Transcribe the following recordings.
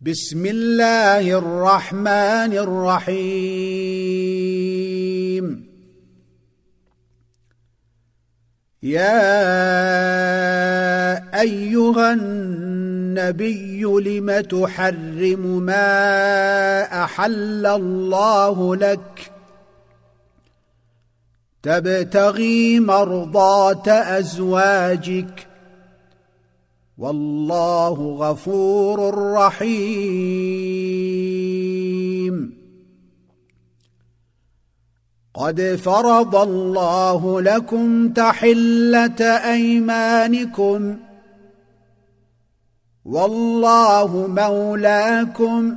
بسم الله الرحمن الرحيم يا ايها النبي لم تحرم ما احل الله لك تبتغي مرضاه ازواجك والله غفور رحيم. قد فرض الله لكم تحلة أيمانكم. والله مولاكم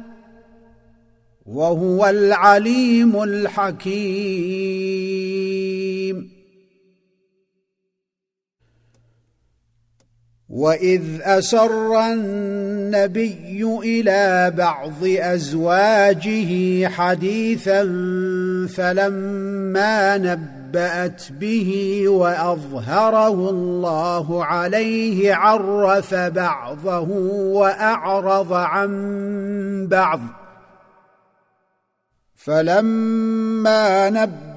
وهو العليم الحكيم. واذ اسر النبي إلى بعض ازواجه حديثا فلما نبات به واظهره الله عليه عرف بعضه واعرض عن بعض فلما نبأ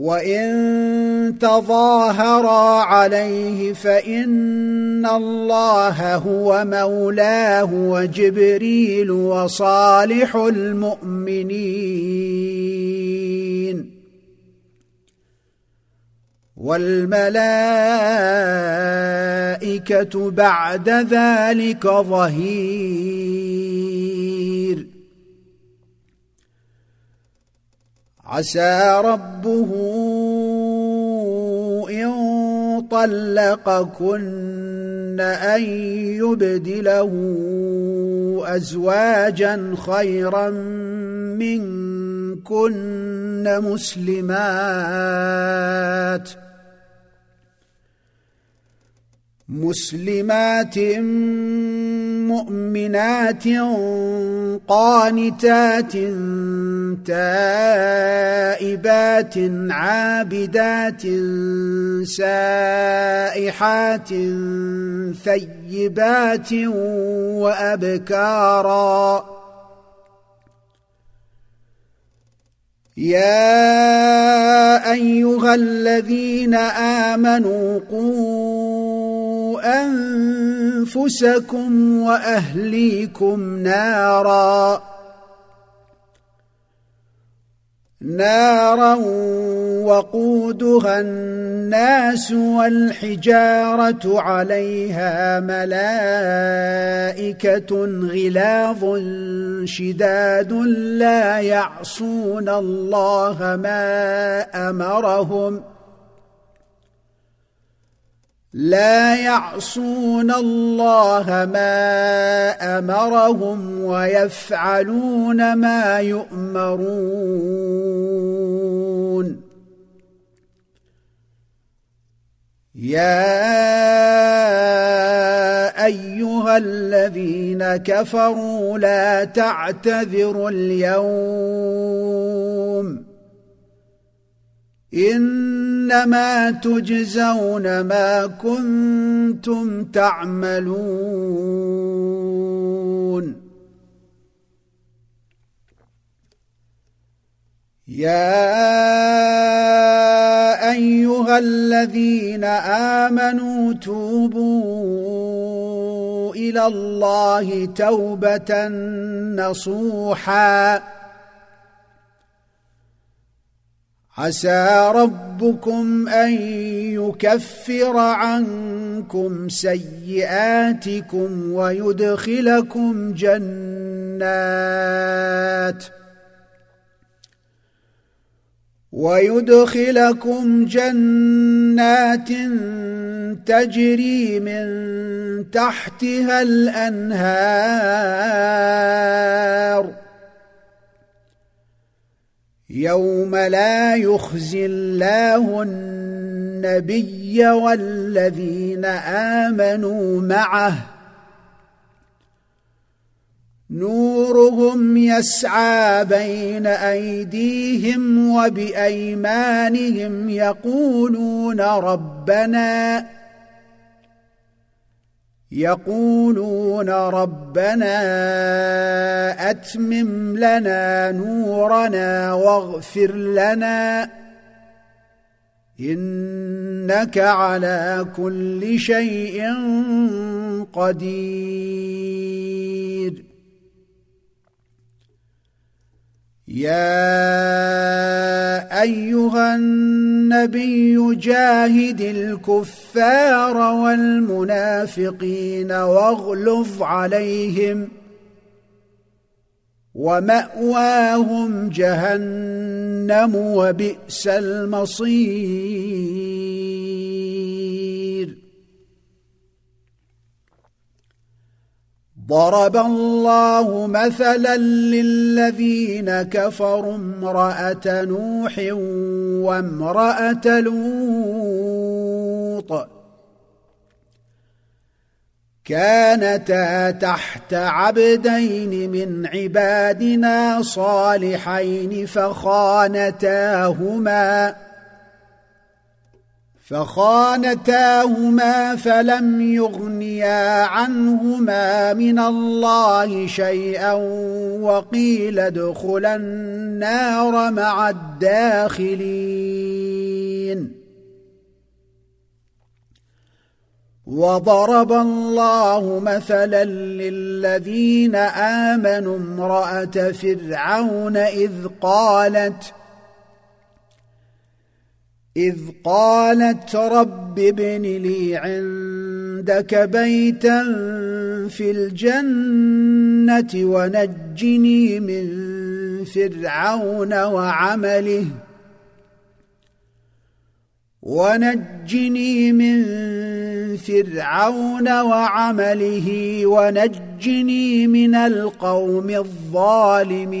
وان تظاهرا عليه فان الله هو مولاه وجبريل وصالح المؤمنين والملائكه بعد ذلك ظهير عسى ربه إن طلقكن أن يبدله أزواجا خيرا منكن مسلمات مسلمات مؤمنات قانتات تائبات عابدات سائحات ثيبات وأبكارا. يا أيها الذين آمنوا قوا أنفسكم وأهليكم نارا. نارا وقودها الناس والحجارة عليها ملائكة غلاظ شداد لا يعصون الله ما أمرهم لا يعصون الله ما أمرهم ويفعلون ما يؤمرون. يا أيها الذين كفروا لا تعتذروا اليوم. إنما تجزون ما كنتم تعملون. يا أيها الذين آمنوا توبوا إلى الله توبة نصوحا. عسى ربكم أن يكفر عنكم سيئاتكم ويدخلكم جنات ويدخلكم جنات تجري من تحتها الأنهار يوم لا يخزي الله النبي والذين آمنوا معه. نورهم يسعى بين أيديهم وبأيمانهم يقولون ربنا يقولون ربنا أتمم لنا نورنا واغفر لنا إنك على كل شيء قدير. يا أيها النبي جاهد الكفار والمنافقين واغلظ عليهم ومأواهم جهنم وبئس المصير. ضرب الله مثلا للذين كفروا امرأة نوح وامرأة لوط. كانتا تحت عبدين من عبادنا صالحين فخانتاهما. فخانتاهما فلم يغنيا عنهما من الله شيئا وقيل ادخلا النار مع الداخلين. وضرب الله مثلا للذين آمنوا امرأة فرعون إذ قالت إذ قالت رب ابن لي عندك بيتا في الجنة ونجني من فرعون وعمله ونجني من فرعون وعمله ونجني من القوم الظالمين.